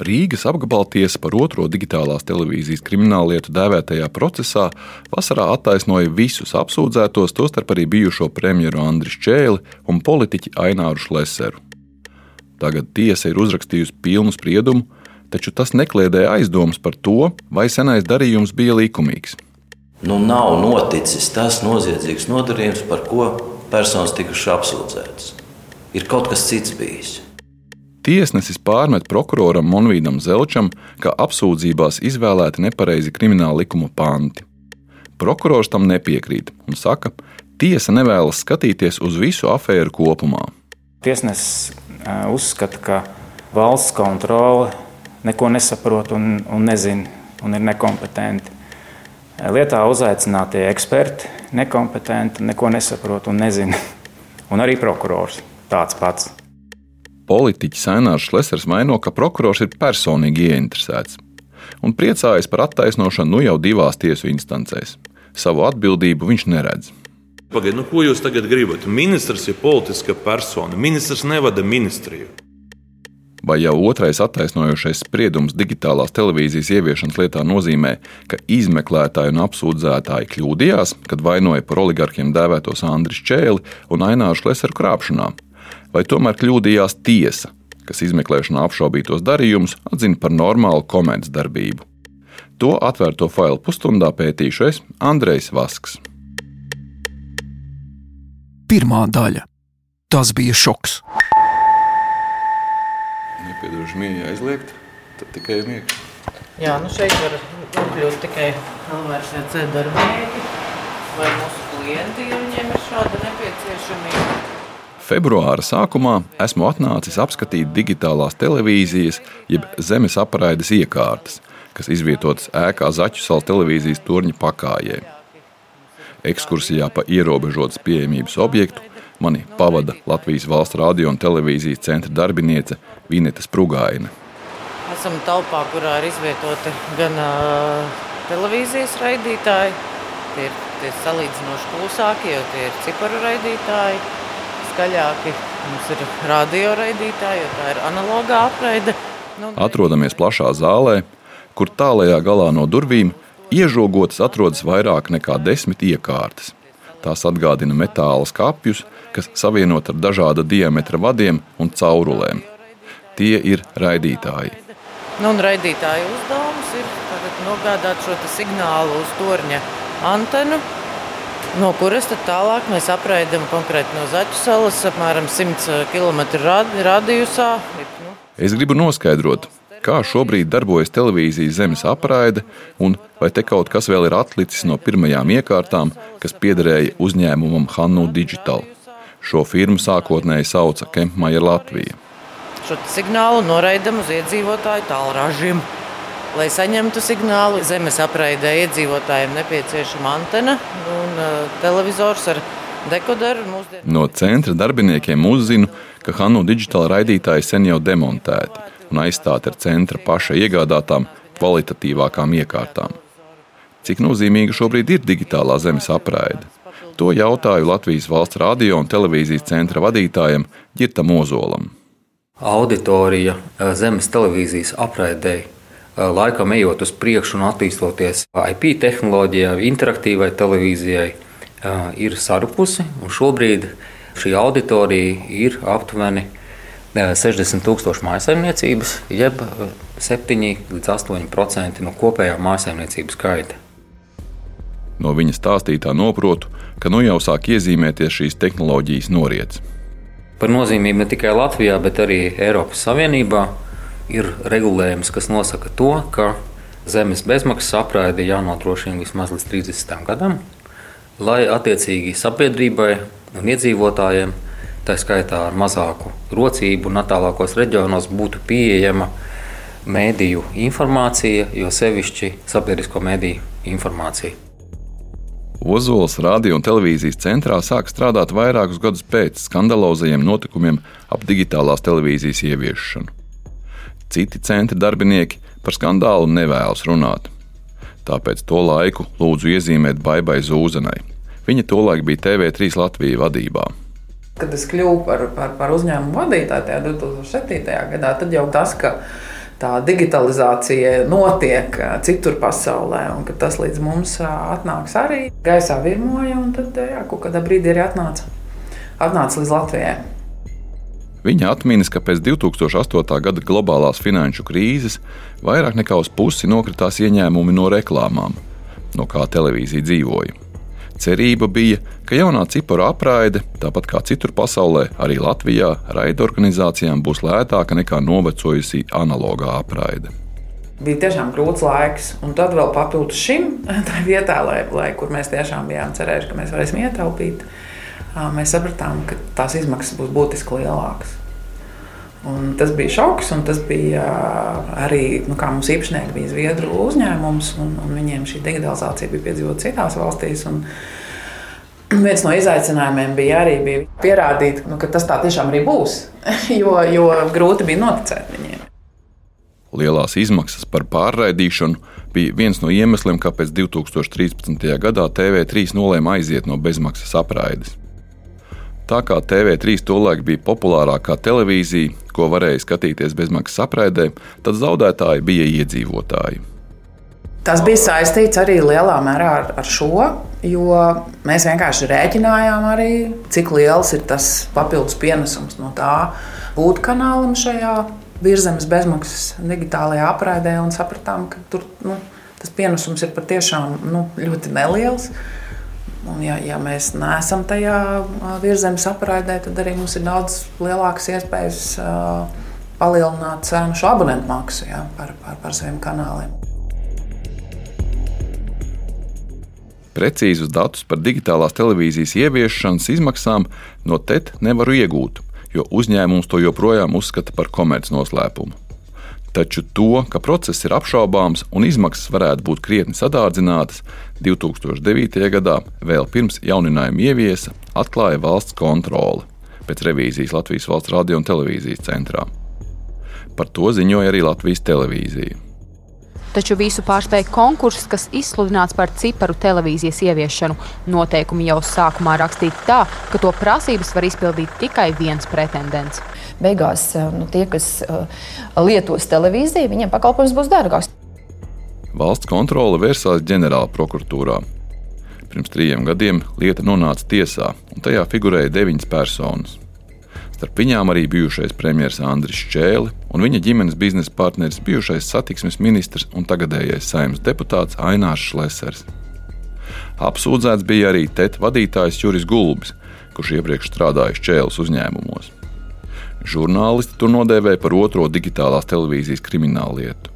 Rīgas apgabaltiesa par otro digitālās televīzijas krimināllietu dēvētajā procesā vasarā attaisnoja visus apsūdzētos, tostarp arī bijušo premjeru Andriu Čēli un politiķi Aināru Šleseru. Tagad tiesa ir uzrakstījusi pilnu spriedumu, taču tas nekliedēja aizdomas par to, vai senais darījums bija likumīgs. Nu, nav noticis tas noziedzīgs nodarījums, par ko personas tikušas apsūdzētas. Ir kaut kas cits bijis. Tiesnesis pārmet prokuroram Monvīdam Zelčam, ka apsūdzībās izvēlēti nepareizi krimināla likuma panti. Prokurors tam nepiekrīt un saka, tiesa nevēlas skatīties uz visu afēru kopumā. Tiesnesis uzskata, ka valsts kontrole neko nesaprot un, un nezina un ir nekompetenti. Lietā uzaicinātie eksperti nekompetenti, neko nesaprot un nezina. Un arī prokurors tāds pats. Politiķis Ainārs Šlesers vaino, ka prokurors ir personīgi ieinteresēts un priecājas par attaisnošanu nu jau divās tiesu instancēs. Savu atbildību viņš neredz. Pagaidiet, nu, ko jūs tagad gribat? Ministrs ir politiska persona. Ministrs nevada ministriju. Vai jau otrais attaisnojošais spriedums digitālās televīzijas ieviešanas lietā nozīmē, ka izmeklētāji un apsūdzētāji kļūdījās, kad vainoja par oligarkiem dēvētos Andrius Čēli un Aināru Šleseru krāpšanā? Vai tomēr kļūdījās tiesa, kas izmeklēšanā apšaubītos darījumus atzina par normālu komerces darbību. To atvērto failu pusstundā pētīšu es, Andrejs Vasks. Pirmā daļa. Tas bija šoks. Nepiedošu mieru aizliegt, tad tikai mieru. Jā, nu šeit var nokļūt tikai LVRC darbinieki vai mūsu klienti, ja viņiem ir šāda nepieciešamība. Februāra sākumā esmu atnācis apskatīt digitālās televīzijas, jeb zemes apraides iekārtas, kas izvietotas ēkā Zaķu salas televīzijas torņa pakājē. Ekskursijā pa ierobežotas pieejamības objektu mani pavada Latvijas valsts radio un televīzijas centra darbiniece Vineta Sprūgaina. Esam telpā, kurā ir izvietoti gan uh, televīzijas raidītāji, tie ir tie salīdzinoši klusākie, tie ir ciparu raidītāji skaļāki. Mums ir radioraidītāji, jo tā ir analogā apraide. Nu, Atrodamies plašā zālē, kur tālajā galā no durvīm iežogotas atrodas vairāk nekā desmit iekārtas. Tās atgādina metāla skāpjus, kas savienot ar dažāda diametra vadiem un caurulēm. Tie ir raidītāji. Nu, raidītāju uzdevums ir nogādāt šo signālu uz torņa antenu, no kuras tālāk mēs apraidām konkrēti no Zaķu salas, apmēram 100 km radiusā. Nu. Es gribu noskaidrot, kā šobrīd darbojas televīzijas zemes apraide, un vai te kaut kas vēl ir atlicis no pirmajām iekārtām, kas piederēja uzņēmumam Hannu Digital. Šo firmu sākotnēji sauca Kempmaja Latvija. Šo signālu noraidam uz iedzīvotāju tālražiem. Lai saņemtu signālu, zemes apraidē iedzīvotājiem nepieciešama antena un uh, televizors ar dekoderu. Mūsdien... No centra darbiniekiem uzzinu, ka Hanu digitāla raidītāji sen jau demontēti un aizstāti ar centra paša iegādātām kvalitatīvākām iekārtām. Cik nozīmīga šobrīd ir digitālā zemes apraide? To jautāju Latvijas valsts radio un televīzijas centra vadītājam Girtam Ozolam. Auditorija uh, zemes televīzijas apraidēji laikam ejot uz priekšu un attīstoties IP tehnoloģijai, interaktīvai televīzijai, ir sarupusi. Šobrīd šī auditorija ir aptuveni 60,000 mājsaimniecības, jeb 7 līdz 8% no kopējā mājsaimniecības skaita. No viņa stāstītā noprotu, ka nu jau sāk iezīmēties šīs tehnoloģijas noriets. Par nozīmību ne tikai Latvijā, bet arī Eiropas Savienībā ir regulējums, kas nosaka to, ka zemes bezmaksas apraide jānodrošina vismaz līdz 30. gadam, lai attiecīgi sabiedrībai un iedzīvotājiem, tā skaitā ar mazāku rocību un attālākos reģionos, būtu pieejama mēdīju informācija, jo sevišķi sabiedrisko mēdīju informācija. Ozols radio un televīzijas centrā sāk strādāt vairākus gadus pēc skandalozajiem notikumiem ap digitālās televīzijas ieviešanu. Citi centra darbinieki par skandālu nevēlas runāt. Tāpēc to laiku lūdzu iezīmēt Baibai Zūzenai. Viņa tolaik bija TV3 Latvijas vadībā. Kad es kļuvu par, par, par uzņēmumu vadītāju tajā 2007. gadā, tad jau tas, ka tā digitalizācija notiek citur pasaulē, un ka tas līdz mums atnāks arī gaisā virmoja, un tad jā, kaut kādā brīdī arī atnāca, atnāca līdz Latvijai. Viņa atminas, ka pēc 2008. gada globālās finanšu krīzes vairāk nekā uz pusi nokritās ieņēmumi no reklāmām, no kā televīzija dzīvoja. Cerība bija, ka jaunā ciparu apraide, tāpat kā citur pasaulē, arī Latvijā, raidorganizācijām būs lētāka nekā novecojusī analogā apraide. Bija tiešām grūts laiks, un tad vēl papildus šim vietā, lai, lai, kur mēs tiešām bijām cerējuši, ka mēs varēsim ietaupīt, mēs sapratām, ka tās izmaksas būs būtiski lielākas. Un tas bija šoks, un tas bija arī nu, mums īpašnieki bija Zviedru uzņēmums, un, un viņiem šī digitalizācija bija piedzīvota citās valstīs. Un, Viens no izaicinājumiem bija arī bija pierādīt, nu, ka tas tā tiešām arī būs, jo, jo grūti bija noticēt viņiem. Lielās izmaksas par pārraidīšanu bija viens no iemesliem, kāpēc 2013. gadā TV3 nolēma aiziet no bezmaksas apraides. Tā kā TV3 tolaik bija populārākā televīzija, ko varēja skatīties bezmaksas apraidē, tad zaudētāji bija iedzīvotāji. Tas bija saistīts arī lielā mērā ar, ar šo, jo mēs vienkārši rēķinājām, arī, cik liels ir tas papildus pienesums no tā būt kanālam šajā virzemes bezmaksas digitālajā apraidē un sapratām, ka tur, nu, tas pienesums ir patiešām nu, ļoti neliels. Un, ja, ja mēs neesam tajā virzemes apraidē, tad arī mums ir daudz lielākas iespējas uh, palielināt cenu šo abonentu maksu ja, par, par, par saviem kanāliem. Precīzus datus par digitālās televīzijas ieviešanas izmaksām no TET nevaru iegūt, jo uzņēmums to joprojām uzskata par komercnoslēpumu. Taču to, ka process ir apšaubāms un izmaksas varētu būt krietni sadārdzinātas, 2009. gadā, vēl pirms jauninājuma ieviesa, atklāja valsts kontrole pēc revīzijas Latvijas valsts radio un televīzijas centrā. Par to ziņoja arī Latvijas televīzija. Taču visu pārspēja konkurss, kas izsludināts par ciparu televīzijas ieviešanu. Noteikumi jau sākumā rakstīti tā, ka to prasības var izpildīt tikai viens pretendents beigās eh, nu, tie, kas eh, lietos televīziju, viņiem pakalpojums būs dārgāks. Valsts kontrole vērsās ģenerāla prokuratūrā. Pirms trījiem gadiem lieta nonāca tiesā, un tajā figurēja deviņas personas. Starp viņām arī bijušais premjerministrs Andris Čēli un viņa ģimenes biznesa partneris, bijušais satiksmes ministrs un tagadējais saimnes deputāts Ainārs Šlesers. Apsūdzēts bija arī TET vadītājs Juris Gulbis, kurš iepriekš strādājis Čēles uzņēmumos. Žurnālisti to nodēvēja par otro digitālās televīzijas kriminālu lietu.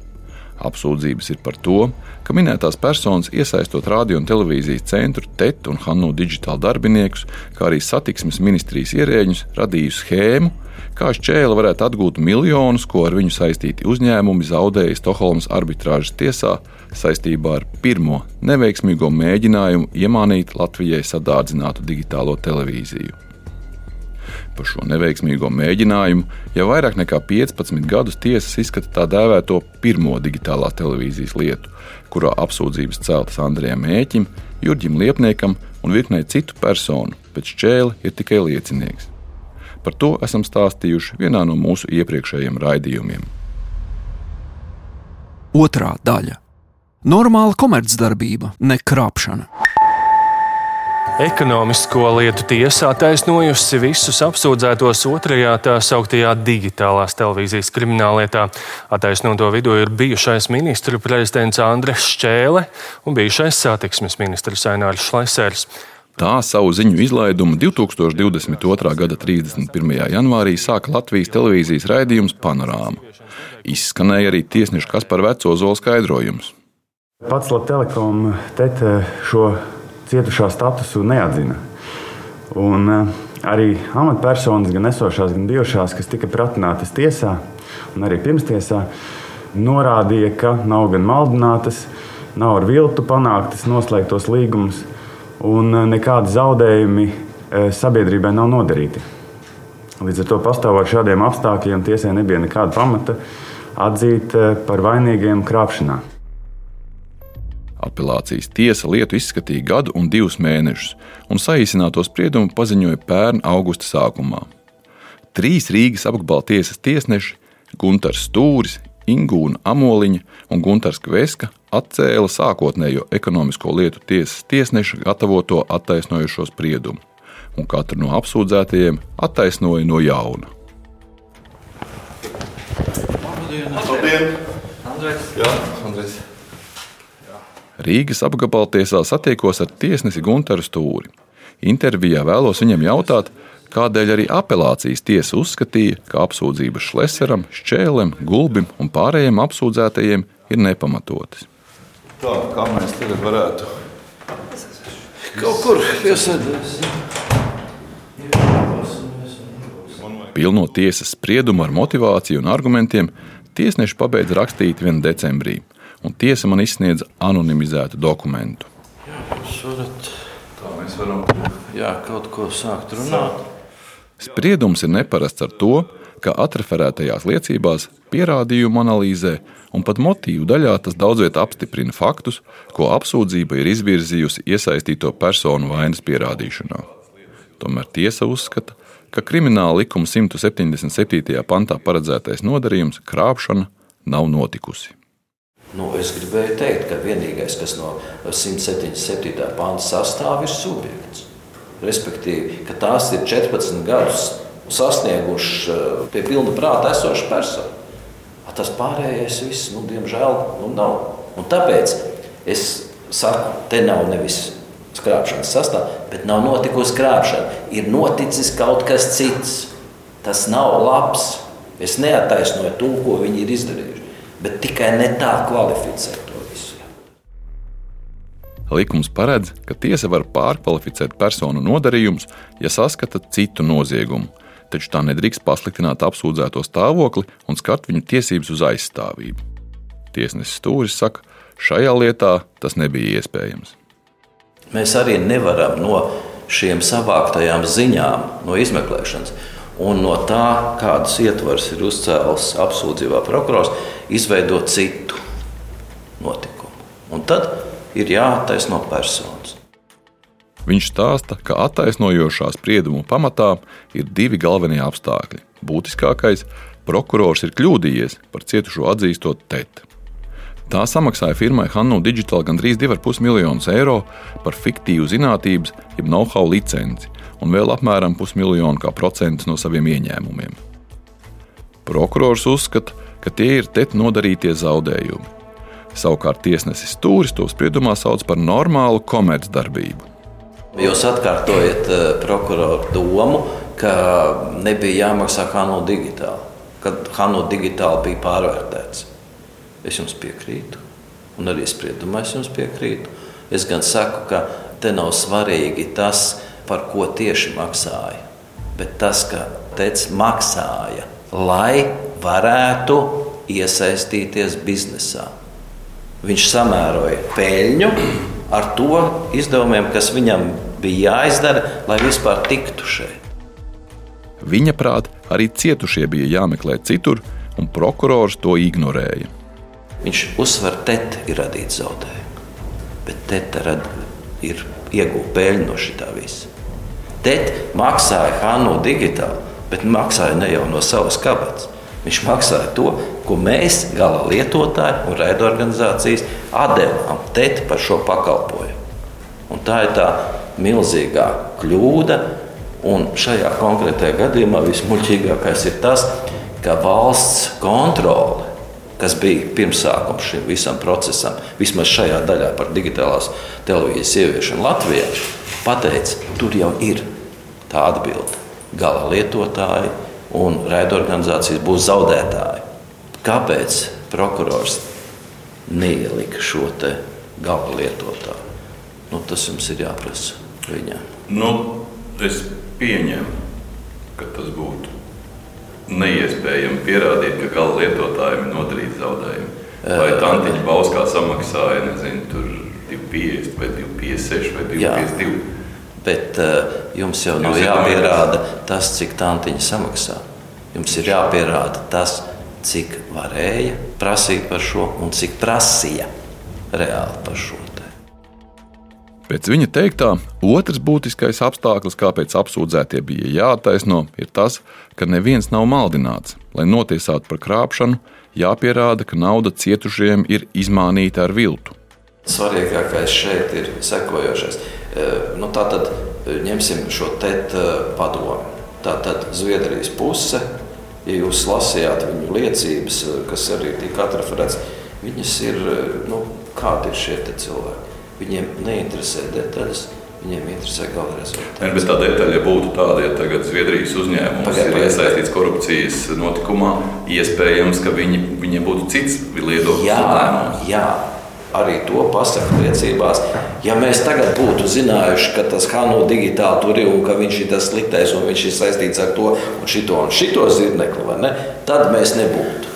Apsūdzības ir par to, ka minētās personas iesaistot radio un televīzijas centru, TET un Hannu digitālu darbiniekus, kā arī satiksmes ministrijas ierēģus, radīju schēmu, kā šķēle varētu atgūt miljonus, ko ar viņu saistīti uzņēmumi zaudēja Stokholmas arbitrāžas tiesā saistībā ar pirmo neveiksmīgo mēģinājumu iemānīt Latvijai sadārdzinātu digitālo televīziju. Par šo neveiksmīgo mēģinājumu jau vairāk nekā 15 gadus tiesas izskata tā dēvēto pirmo digitālās televīzijas lietu, kurā apsūdzības celtas Andrejam Mēķim, Jurģim Liepniekam un virknei citu personu, bet šķēle ir tikai liecinieks. Par to esam stāstījuši vienā no mūsu iepriekšējiem raidījumiem. Otra daļa - normāla komercdarbība, ne krāpšana. Ekonomisko lietu tiesa attaisnojusi visus apsūdzētos otrajā tā sauktajā digitālās televīzijas krimināllietā. Attaisnoto vidū ir bijušais ministru prezidents Andres Šķēle un bijušais satiksmes ministrs Ainārs Šlesers. Tā savu ziņu izlaidumu 2022. gada 31. janvārī sāka Latvijas televīzijas raidījums Panorāma. Izskanēja arī tiesneša Kaspar Vecozola skaidrojums. Pats Latvijas Telekom šo cietušā statusu neatzina. Un, uh, arī amatpersonas, gan esošās, gan bijušās, kas tika pratinātas tiesā un arī pirmstiesā, norādīja, ka nav gan maldinātas, nav ar viltu panāktas noslēgtos līgumus, un uh, nekādi zaudējumi uh, sabiedrībai nav nodarīti. Līdz ar to pastāvot šādiem apstākļiem, tiesai nebija nekāda pamata atzīt par vainīgiem krāpšanā. Apelācijas tiesa lietu izskatīja gadu un divus mēnešus, un saīsināto spriedumu paziņoja pērn augusta sākumā. Trīs Rīgas apgabala tiesas tiesneši, Gunārs Stūris, Ingūna Amoliņa un Gunārs Kveska atcēla sākotnējo ekonomisko lietu tiesas tiesneša gatavoto attaisnojošo spriedumu, un katru no apsūdzētajiem attaisnoja no jauna. Labdien! Andrejs! Jā, Andrejs! Rīgas apgabaltiesā satiekos ar tiesnesi Gunteru Stūri. Intervijā vēlos viņam jautāt, kādēļ arī apelācijas tiesa uzskatīja, ka apsūdzības Šleseram, Šķēlem, Gulbim un pārējiem apsūdzētajiem ir nepamatotas. Tā kā mēs tagad varētu kaut kur piesēdēties. Pilno tiesas spriedumu ar motivāciju un argumentiem tiesneši pabeidz rakstīt 1. decembrī un tiesa man izsniedza anonimizētu dokumentu. Jā, varat, tā mēs varam jā, kaut ko sākt runāt. Spriedums ir neparasts ar to, ka atreferētajās liecībās, pierādījumu analīzē un pat motīvu daļā tas daudzviet apstiprina faktus, ko apsūdzība ir izvirzījusi iesaistīto personu vainas pierādīšanā. Tomēr tiesa uzskata, ka krimināla likuma 177. pantā paredzētais nodarījums krāpšana nav notikusi. Nu, es gribēju teikt, ka vienīgais, kas no 177. pānta sastāv, ir subjekts. Respektīvi, ka tās ir 14 gadus sasnieguši eh, pie pilna prāta esoša persona. Tas pārējais viss, nu, diemžēl, nu, nav. Un tāpēc es saku, te nav nevis krāpšanas sastāvā, bet nav notikusi krāpšana. Ir noticis kaut kas cits. Tas nav labs. Es neattaisnoju to, ko viņi ir izdarījuši bet tikai ne tā kvalificē to visu. Likums paredz, ka tiesa var pārkvalificēt personu nodarījumus, ja saskata citu noziegumu, taču tā nedrīkst pasliktināt apsūdzēto stāvokli un skart viņu tiesības uz aizstāvību. Tiesnesis Stūris saka, šajā lietā tas nebija iespējams. Mēs arī nevaram no šiem savāktajām ziņām, no izmeklēšanas un no tā, kādas ietvars ir uzcēlis apsūdzībā prokurors, izveidot citu notikumu. Un tad ir jāattaisno personas. Viņš stāsta, ka attaisnojošā sprieduma pamatā ir divi galvenie apstākļi. Būtiskākais - prokurors ir kļūdījies par cietušo atzīstot TET. Tā samaksāja firmai Hannu Digital gandrīz 2,5 miljonus eiro par fiktīvu zinātnības, jeb know-how licenci, un vēl apmēram pusmiljonu kā procentus no saviem ieņēmumiem. Prokurors uzskata, ka tie ir TET nodarītie zaudējumi. Savukārt tiesnesis Stūris to spriedumā sauc par normālu komercdarbību. Jūs atkārtojat uh, prokuroru domu, ka nebija jāmaksā Hanu digitāli, kad Hanu digitāli bija pārvērtēts. Es jums piekrītu, un arī spriedumā es jums piekrītu. Es gan saku, ka te nav svarīgi tas, par ko tieši maksāja, bet tas, ka teica, maksāja, lai varētu iesaistīties biznesā. Viņš samēroja peļņu ar to izdevumiem, kas viņam bija jāizdara, lai vispār tiktu šeit. Viņa prāt, arī cietušie bija jāmeklē citur, un prokurors to ignorēja. Viņš uzsver, ka teta ir radīta zaudējuma, bet teta ir iegūta peļņa no šī visa. Tet maksāja Hanu digitāli, bet maksāja ne jau no savas kabatas. Viņš maksāja to, ko mēs, gala lietotāji un raidorganizācijas, devām TET par šo pakalpojumu. Un tā ir tā milzīgā kļūda. Un šajā konkrētajā gadījumā vismuļķīgākais ir tas, ka valsts kontrole, kas bija pirmsākums šim visam procesam, vismaz šajā daļā par digitālās televīzijas ieviešanu Latvijā, pateica, tur jau ir Tā atbilde. Gala lietotāji un raidorganizācijas būs zaudētāji. Kāpēc prokurors neielika šo gala lietotāju? Nu, tas jums ir jāprasa viņam. Nu, es pieņemu, ka tas būtu neiespējami pierādīt, ka gala lietotājiem ir nodarīti zaudējumi. Vai Tantiņa Bauskā samaksāja nezinu, 250 vai 256 vai 252? Bet uh, jums jau nav jāpierāda tas, cik tantiņa samaksā. Jums ir jāpierāda tas, cik varēja prasīt par šo un cik prasīja reāli par šo. Pēc viņa teiktā, otrs būtiskais apstākļus, kāpēc apsūdzētie bija jāattaisno, ir tas, ka neviens nav maldināts. Lai notiesātu par krāpšanu, jāpierāda, ka nauda cietušajiem ir izmānīta ar viltu. Svarīgākais šeit ir sekojošais. Nu, Tātad ņemsim šo tetu padomu. Tātad Zviedrijas puse, ja jūs lasījāt viņu liecības, kas arī tika atreferēts, viņas ir, nu, kādi ir šie cilvēki. Viņiem neinteresē detaļas, Viņiem interesē gala rezultāts. Bet tā detaļa būtu tāda, ja tagad Zviedrijas uzņēmums Pagad, ir iesaistīts korupcijas notikumā, iespējams, ka viņi, viņiem būtu cits viedoklis. Jā, jā, arī to pasaka liecībās. Ja mēs tagad būtu zinājuši, ka tas Hano digitāli tur ir un ka viņš ir tas sliktais un viņš ir saistīts ar to un šito un šito zirnekli, ne, tad mēs nebūtu.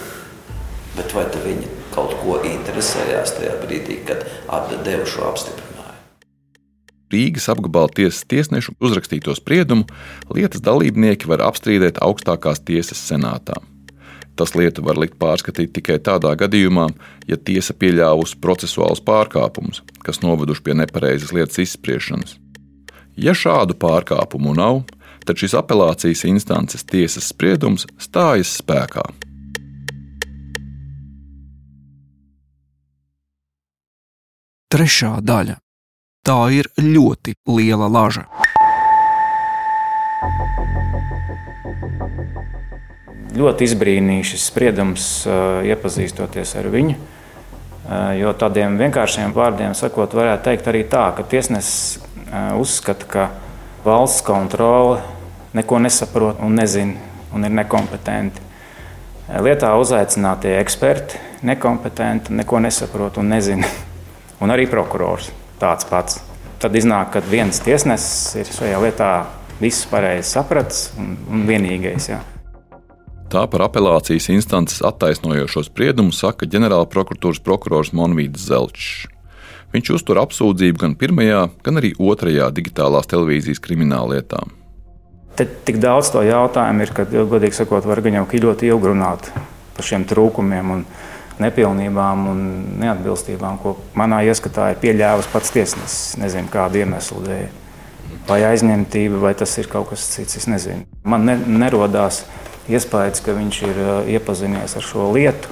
Bet vai viņi kaut ko interesējās tajā brīdī, kad deva šo apstiprinājumu? Rīgas apgabala tiesas tiesnešu uzrakstīto spriedumu lietas dalībnieki var apstrīdēt augstākās tiesas senātā. Tas lietu var likt pārskatīt tikai tādā gadījumā, ja tiesa pieļāvusi procesuālus pārkāpumus, kas noveduši pie nepareizas lietas izspriešanas. Ja šādu pārkāpumu nav, tad šis apelācijas instances tiesas spriedums stājas spēkā. Trešā daļa Tā ir ļoti liela laža. Ļoti izbrīnīja šis spriedums, iepazīstoties ar viņu. Jo tādiem vienkāršiem vārdiem sakot, varētu teikt arī tā, ka tiesnesis uzskata, ka valsts kontrole neko nesaprot un nezina un ir nekompetenti. Lietā uzaicinātie eksperti nekompetenti, neko nesaprot un nezina, un arī prokurors tāds pats. Tad iznāk, ka viens tiesnesis ir šajā lietā viss pareizi sapratis un, un vienīgais. Jā. Tā par apelācijas instances attaisnojošo spriedumu saka ģenerāla prokuratūras prokurors Monvīds Zelčs. Viņš uztur apsūdzību gan pirmajā, gan arī otrajā digitālās televīzijas krimināllietā. Te tik daudz to jautājumu ir, ka, godīgi sakot, var gan jau ļoti ilgi runāt par šiem trūkumiem. Un, nepilnībām un neatbilstībām, ko manā ieskatā ir pieļāvis pats tiesnesis. Nezinu, kādu iemeslu dēļ. Vai aizņemtība, vai tas ir kaut kas cits, es nezinu. Man ne, nerodās iespējas, ka viņš ir uh, iepazinies ar šo lietu,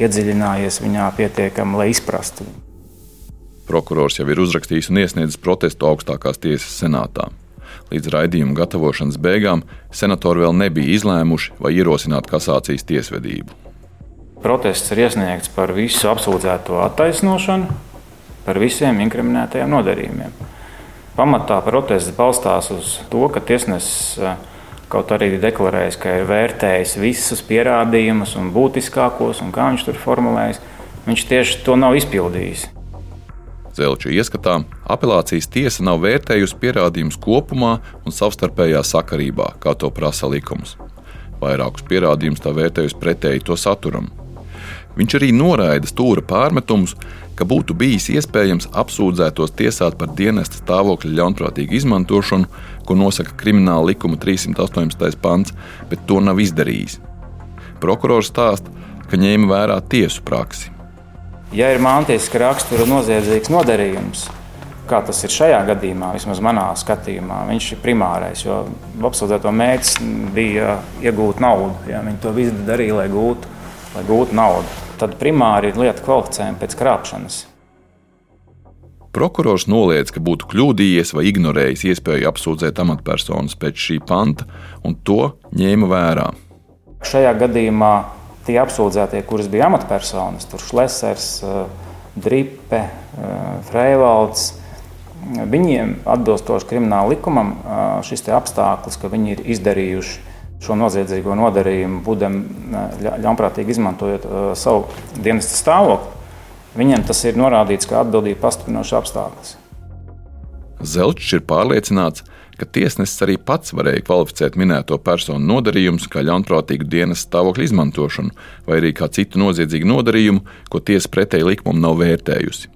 iedziļinājies viņā pietiekami, lai izprastu. Prokurors jau ir uzrakstījis un iesniedzis protestu augstākās tiesas senātā. Līdz raidījuma gatavošanas beigām senatori vēl nebija izlēmuši vai ierosināt kasācijas tiesvedību. Protests ir iesniegts par visu apsūdzēto attaisnošanu, par visiem inkriminētajiem nodarījumiem. Pamatā protests balstās uz to, ka tiesnesis eh, kaut arī deklarējis, ka ir vērtējis visus pierādījumus un būtiskākos, un kā viņš tur formulējis, viņš tieši to nav izpildījis. Zelča ieskatā apelācijas tiesa nav vērtējusi pierādījumus kopumā un savstarpējā sakarībā, kā to prasa likums. Vairākus pierādījumus tā vērtējusi pretēji to saturam. Viņš arī noraida stūra pārmetumus, ka būtu bijis iespējams apsūdzētos tiesāt par dienesta stāvokļa ļaunprātīgu izmantošanu, ko nosaka krimināla likuma 318. pants, bet to nav izdarījis. Prokurors stāsta, ka ņēma vērā tiesu praksi. Ja ir mantiska rakstura noziedzīgs nodarījums, kā tas ir šajā gadījumā, vismaz manā skatījumā, viņš ir primārais. Jo apsūdzēto mērķis bija iegūt naudu. Ja, viņi to visu darīja, lai gūtu lai gūtu naudu. Tad primāri ir lieta kvalificējuma pēc krāpšanas. Prokurors noliedz, ka būtu kļūdījies vai ignorējis iespēju apsūdzēt amatpersonas pēc šī panta, un to ņēma vērā. Šajā gadījumā tie apsūdzētie, kurus bija amatpersonas, tur Šlesers, eh, Dripe, eh, Freivalds, viņiem atbilstoši krimināla likumam eh, šis apstākļus, ka viņi ir izdarījuši šo noziedzīgo nodarījumu, būdami ļaunprātīgi izmantojot uh, savu dienesta stāvokli, viņiem tas ir norādīts kā atbildība pastiprinošs apstākļus. Zelčs ir pārliecināts, ka tiesnesis arī pats varēja kvalificēt minēto personu nodarījumus kā ļaunprātīgu dienas stāvokļa izmantošanu, vai arī kā citu noziedzīgu nodarījumu, ko tiesa pretēji likumam nav vērtējusi.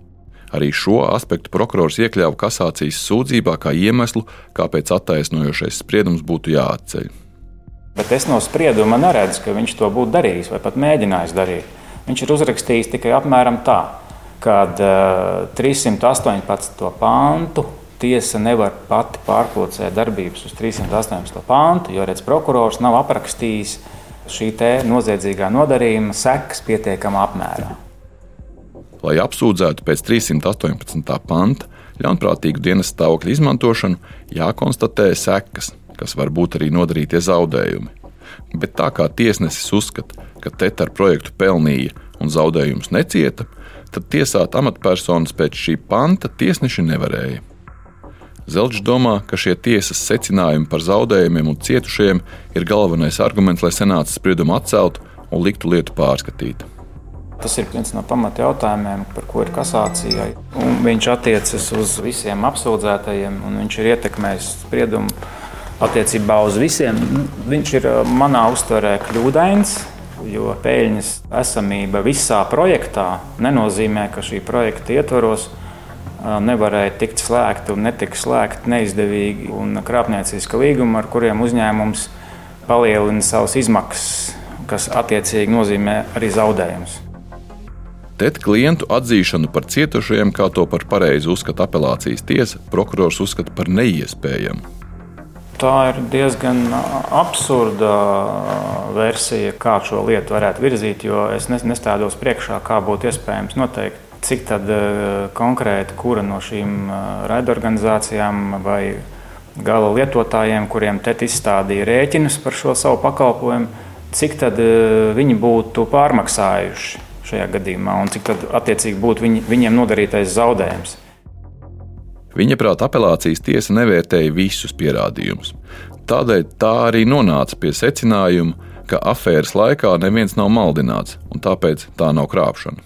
Arī šo aspektu prokurors iekļāva kasācijas sūdzībā kā iemeslu, kāpēc attaisnojošais spriedums būtu jāatceļ. Bet es no sprieduma neredzu, ka viņš to būtu darījis vai pat mēģinājis darīt. Viņš ir uzrakstījis tikai apmēram tā, ka uh, 318. pāntu tiesa nevar pati pārklācēt darbības uz 318. pāntu, jo redz, prokurors nav aprakstījis šī noziedzīgā nodarījuma sekas pietiekamā apmērā. Lai apsūdzētu pēc 318. panta ļaunprātīgu dienas stāvokļa izmantošanu, jākonstatē sekas, kas var būt arī nodarītie zaudējumi. Bet tā kā tiesnesis uzskata, ka Teta ar projektu pelnīja un zaudējumus necieta, tad tiesāt amatpersonas pēc šī panta tiesneši nevarēja. Zelčs domā, ka šie tiesas secinājumi par zaudējumiem un cietušajiem ir galvenais arguments, lai senāts spriedumu atceltu un liktu lietu pārskatīt. Tas ir viens no pamatjautājumiem, par ko ir kasācija. Un viņš attiecas uz visiem apsūdzētajiem, un viņš ir ietekmējis spriedumu attiecībā uz visiem. Viņš ir manā uztverē kļūdains, jo peļņas esamība visā projektā nenozīmē, ka šī projekta ietvaros nevarēja tikt slēgti un netika slēgti neizdevīgi un krāpnieciski līgumi, ar kuriem uzņēmums palielina savas izmaksas, kas attiecīgi nozīmē arī zaudējumus. TET klientu atzīšanu par cietušajiem, kā to par pareizu uzskata apelācijas tiesa, prokurors uzskata par neiespējamu. Tā ir diezgan absurda versija, kā šo lietu varētu virzīt, jo es nestādos priekšā, kā būtu iespējams noteikt cik tad eh, konkrēti kura no šīm raidorganizācijām vai gala lietotājiem, kuriem te izstādīja rēķinus par šo savu pakalpojumu, cik tad eh, viņi būtu pārmaksājuši šajā gadījumā un cik tad attiecīgi būtu viņi, viņiem nodarītais zaudējums. Viņa prāt, apelācijas tiesa nevērtēja visus pierādījumus. Tādēļ tā arī nonāca pie secinājuma, ka afēras laikā neviens nav maldināts, un tāpēc tā nav krāpšana.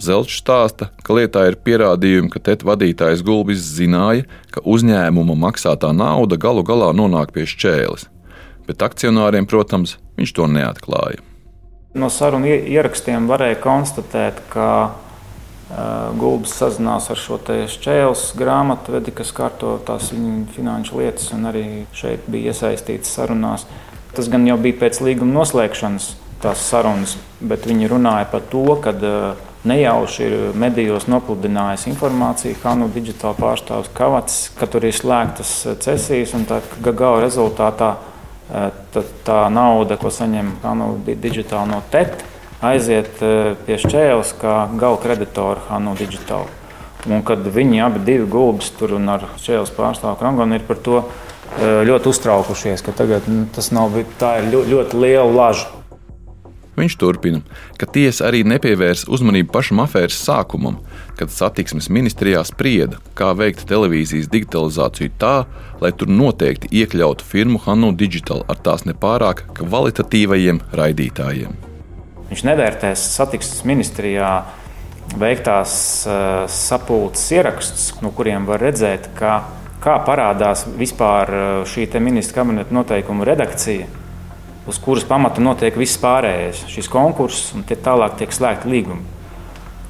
Zelčs stāsta, ka lietā ir pierādījumi, ka TET vadītājs Gulbis zināja, ka uzņēmuma maksātā nauda galu galā nonāk pie šķēles, bet akcionāriem, protams, viņš to neatklāja. No sarunu ierakstiem varēja konstatēt, ka Gulbis sazinās ar šo šķēles grāmatvedi, kas kārto tās viņa finanšu lietas, un arī šeit bija iesaistīts sarunās. Tas gan jau bija pēc līguma noslēgšanas tās sarunas, bet viņi runāja par to, ka uh, nejauši ir medijos nopludinājis informāciju, kā no digitāla pārstāvs Kavats, ka tur ir slēgtas eh, cesijas un tā gala rezultātā eh, tā, tā nauda, ko saņem Hanu digitāli no TET, aiziet eh, pie šķēles kā gala kreditora Hanu digitāli. Un kad viņi abi divi gulbis tur un ar šķēles pārstāvu Krangonu ir par to ļoti uztraukušies, ka tagad nu, tas nav, tā ir ļoti, ļoti liela laža. Viņš turpina, ka tiesa arī nepievērs uzmanību pašam afēras sākumam, kad satiksmes ministrijā sprieda, kā veikt televīzijas digitalizāciju tā, lai tur noteikti iekļautu firmu Hanu Digital ar tās nepārāk kvalitatīvajiem raidītājiem. Viņš nevērtēs satiksmes ministrijā veiktās uh, sapulces ierakstus, no kuriem var redzēt, ka, kā parādās vispār uh, šī ministra kabineta noteikumu redakcija uz kuras pamata notiek viss pārējais, šis konkurss, un tālāk tiek slēgti līgumi.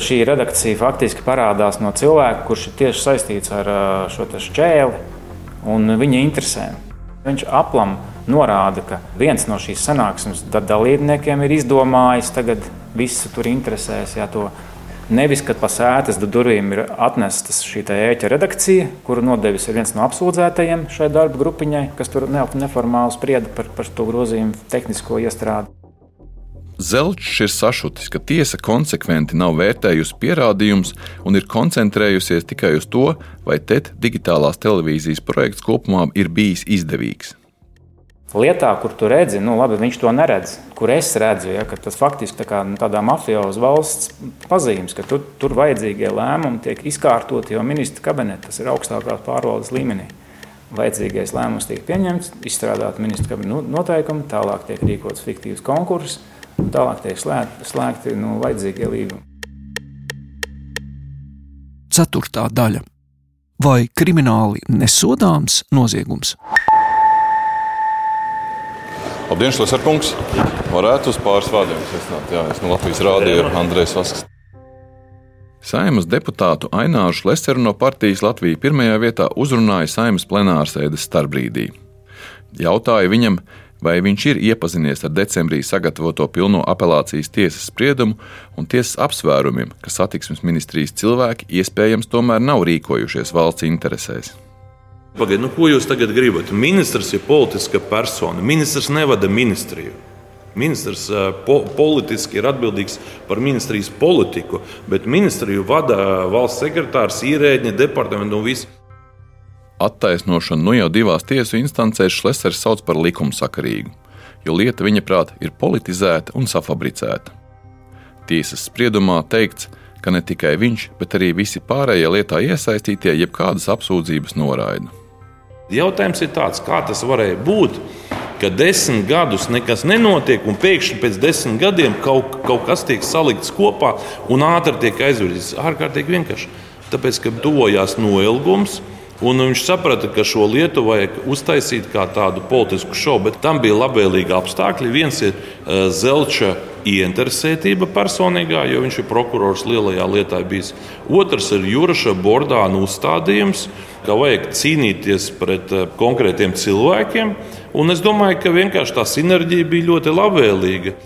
Šī redakcija faktiski parādās no cilvēka, kurš ir tieši saistīts ar šo šķēli un viņa interesēm. Viņš aplam norāda, ka viens no šīs sanāksmes dalībniekiem ir izdomājis tagad visu tur interesēs, ja to Nevis, kad pa sēdes durvīm ir atnestas šī ēķa redakcija, kuru nodevis viens no apsūdzētajiem šai darba grupiņai, kas tur neformāli sprieda par, par to grozījumu tehnisko iestrādi. Zelčs ir sašutis, ka tiesa konsekventi nav vērtējusi pierādījumus un ir koncentrējusies tikai uz to, vai TET digitālās televīzijas projekts kopumā ir bijis izdevīgs lietā, kur tu redzi, nu, labi, viņš to neredz, kur es redzu, ja, ka tas faktiski tā kā nu, tādā mafioza valsts pazīmes, ka tur, tur vajadzīgie lēmumi tiek izkārtoti jau ministra kabinetā, tas ir augstākās pārvaldes līmenī. Vajadzīgais lēmums tiek pieņemts, izstrādāta ministra kabineta noteikumi, tālāk tiek rīkots fiktīvs konkurss, tālāk tiek slēgti, slēgti nu, vajadzīgie līgumi. Ceturtā daļa. Vai krimināli nesodāms noziegums? Labdien, Šlesarkungs! Varētu uz pāris vārdiem secināt, jā, es no Latvijas rādīju Andrejs Vasks. Saimas deputātu Aināšu Leseru no partijas Latvija pirmajā vietā uzrunāja Saimas plenārsēdes starpbrīdī. Jautāja viņam, vai viņš ir iepazinies ar decembrī sagatavoto pilno apelācijas tiesas spriedumu un tiesas apsvērumiem, ka satiksmes ministrijas cilvēki iespējams tomēr nav rīkojušies valsts interesēs. Pagaidiet, nu, ko jūs tagad gribat? Ministrs ir politiska persona. Ministrs nevada ministriju. Ministrs po politiski ir atbildīgs par ministrijas politiku, bet ministriju vada valsts sekretārs, ierēģi, departamenti un visi. Attaisnošanu nu jau divās tiesu instancēs Šlesers sauc par likumsakarīgu, jo lieta viņa prāt ir politizēta un safabricēta. Tiesas spriedumā teikts, ka ne tikai viņš, bet arī visi pārējie lietā iesaistītie jebkādas apsūdzības noraida. Jautājums ir tāds, kā tas varēja būt, ka desmit gadus nekas nenotiek, un pēkšņi pēc desmit gadiem kaut, kaut kas tiek salikts kopā un ātri tiek aizvirzīts. Ārkārtīgi vienkārši. Tāpēc, ka tuvojās noilgums. Un viņš saprata, ka šo lietu vajag uztaisīt kā tādu politisku šovu, bet tam bija labvēlīgi apstākļi. Viens ir uh, Zelča ieinteresētība personīgā, jo viņš ir prokurors lielajā lietā bijis. Otrs ir Juraša Bordāna uzstādījums, ka vajag cīnīties pret uh, konkrētiem cilvēkiem. Un es domāju, ka vienkārši tā sinerģija bija ļoti labvēlīga.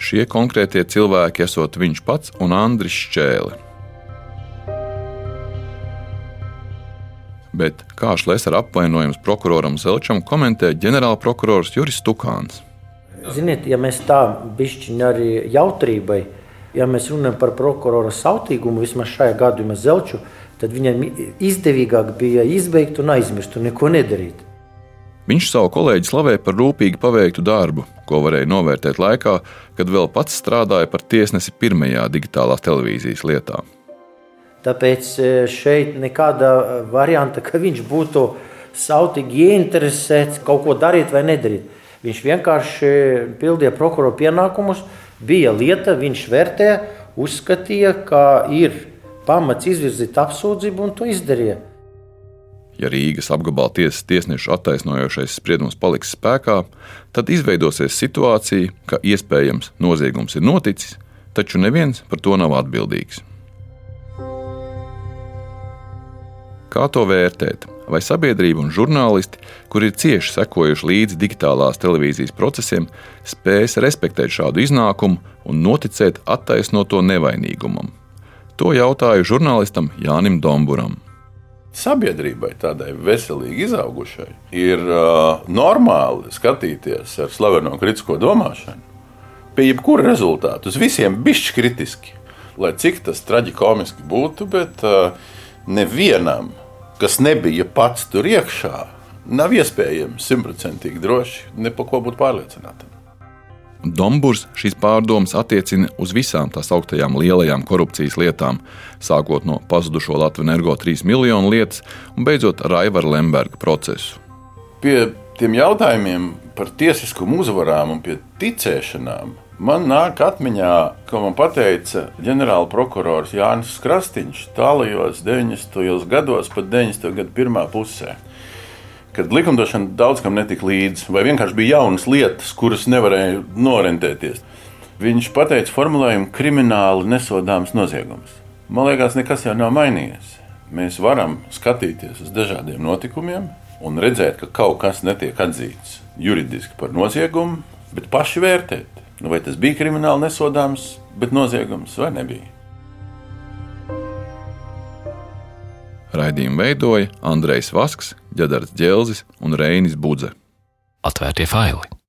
Šie konkrētie cilvēki esot viņš pats un Andris Čēlis. Bet kā Šlesera apvainojums prokuroram Zelčam komentē ģenerālprokurors Juris Tukāns. Ziniet, ja mēs tā bišķiņi arī jautrībai, ja mēs runājam par prokurora sautīgumu, vismaz šajā gadījumā Zelču, tad viņam izdevīgāk bija izbeigt un aizmirst un neko nedarīt. Viņš savu kolēģi slavē par rūpīgi paveiktu darbu, ko varēja novērtēt laikā, kad vēl pats strādāja par tiesnesi pirmajā digitālās televīzijas lietā. Tāpēc e, šeit nekāda varianta, ka viņš būtu sautīgi ieinteresēts kaut ko darīt vai nedarīt. Viņš vienkārši pildīja prokuroru pienākumus, bija lieta, viņš vērtē, uzskatīja, ka ir pamats izvirzīt apsūdzību un to izdarīja. Ja Rīgas apgabala tiesas tiesnešu attaisnojošais spriedums paliks spēkā, tad izveidosies situācija, ka iespējams noziegums ir noticis, taču neviens par to nav atbildīgs. Kā to vērtēt? Vai sabiedrība un žurnālisti, kuri ir cieši sekojuši līdzi digitālās televīzijas procesiem, spēs respektēt šādu iznākumu un noticēt attaisnoto nevainīgumam? To jautāju žurnālistam Jānim Domburam. Sabiedrībai tādai veselīgi izaugušai ir uh, normāli skatīties ar slaveno kritisko domāšanu pie jebkura rezultāta. Uz visiem bišķi kritiski, lai cik tas traģiski būtu, bet uh, nevienam kas nebija pats tur iekšā, nav iespējams simtprocentīgi droši ne par ko būt pārliecinātam. Dombūrs šīs pārdomas attiecina uz visām tās augtajām lielajām korupcijas lietām, sākot no pazudušo Latvijas energo 3 miljonu lietas un beidzot ar Aivara Lemberga procesu. Pie tiem jautājumiem par tiesiskumu uzvarām un pie ticēšanām Man nāk atmiņā, ko man teica ģenerāla prokurors Jānis Krastīņš tālajos 90. gados, pat 90. gadu pirmā pusē. Kad likumdošana daudz kam netika līdzi, vai vienkārši bija jaunas lietas, kuras nevarēja norentēties. Viņš teica formulējumu krimināli nesodāms noziegums. Man liekas, nekas jau nav mainījies. Mēs varam skatīties uz dažādiem notikumiem un redzēt, ka kaut kas netiek atzīts juridiski par noziegumu, bet paši vērtēt vai tas bija krimināli nesodāms, bet noziegums vai nebija? Raidījumu veidoja Andrejs Vasks, Džedars Dželzis un Reinis Budze. Atvērtie faili!